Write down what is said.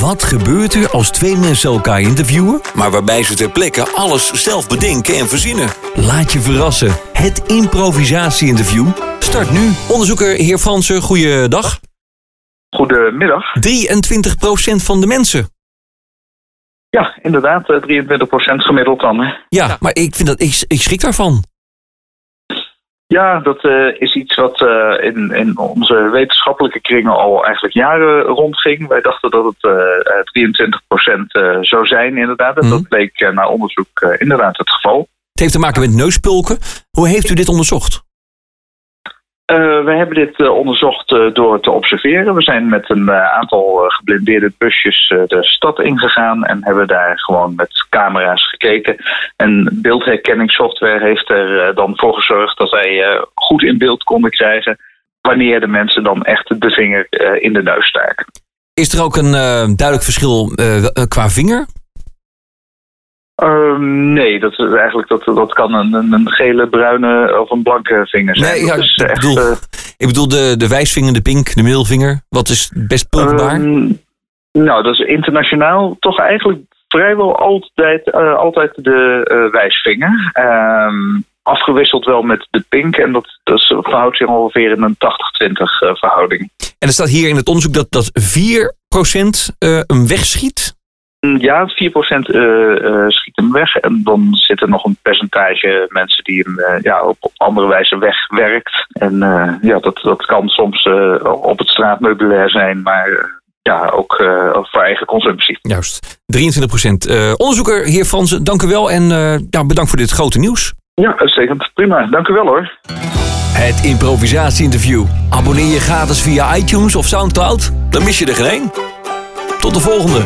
Wat gebeurt er als twee mensen elkaar interviewen, maar waarbij ze ter plekke alles zelf bedenken en verzinnen? Laat je verrassen. Het improvisatie-interview start nu. Onderzoeker heer Fransen, goeiedag. Goedemiddag. 23% van de mensen. Ja, inderdaad, eh, 23% gemiddeld dan. hè. Ja, maar ik, vind dat, ik, ik schrik daarvan. Ja, dat eh, is iets wat eh, in, in onze wetenschappelijke kringen al eigenlijk jaren rondging. Wij dachten dat het eh, eh, 23% eh, zou zijn, inderdaad. En Mhm. dat bleek eh, na onderzoek inderdaad het geval. Het heeft te maken met neuspulken. Hoe heeft u dit onderzocht? Eh, we hebben dit eh, onderzocht eh, door te observeren. We zijn met een aantal geblindeerde busjes de stad ingegaan en hebben daar gewoon met camera's gekeken. En beeldherkenningssoftware heeft er dan voor gezorgd dat wij goed in beeld konden krijgen wanneer de mensen dan echt de vinger in de neus staken. Is er ook een duidelijk verschil qua vinger? Ehm, nee, dat, is eigenlijk, dat, dat kan een, een, gele, bruine of een blanke vinger zijn. Nee, ja, ik echt, bedoel- eh, Ik bedoel de, de wijsvinger, de pink, de middelvinger. Wat is best pulkbaar? Ehm, nou, dat is internationaal toch eigenlijk vrijwel altijd, eh, altijd de eh, wijsvinger. Ehm, afgewisseld wel met de pink. En dat, dat verhoudt zich ongeveer in een 80-20 eh, verhouding. En er staat hier in het onderzoek dat, dat 4% eh hem wegschiet. Mm, Ja, 4% eh, eh, schiet hem weg. En dan zit er nog een percentage mensen die hem eh, ja, op, op andere wijze wegwerkt. En eh, ja, dat, dat kan soms eh, op het straatmeubilair zijn, maar eh, ja, ook eh, voor eigen consumptie. Juist, 23%. Eh onderzoeker, heer Fransen, dank u wel. En eh, ja, bedankt voor dit grote nieuws. Ja, uitstekend. Prima. Dank u wel hoor. Het improvisatie-interview. Abonneer je gratis via iTunes of Soundcloud. Dan mis je er geen één. Tot de volgende.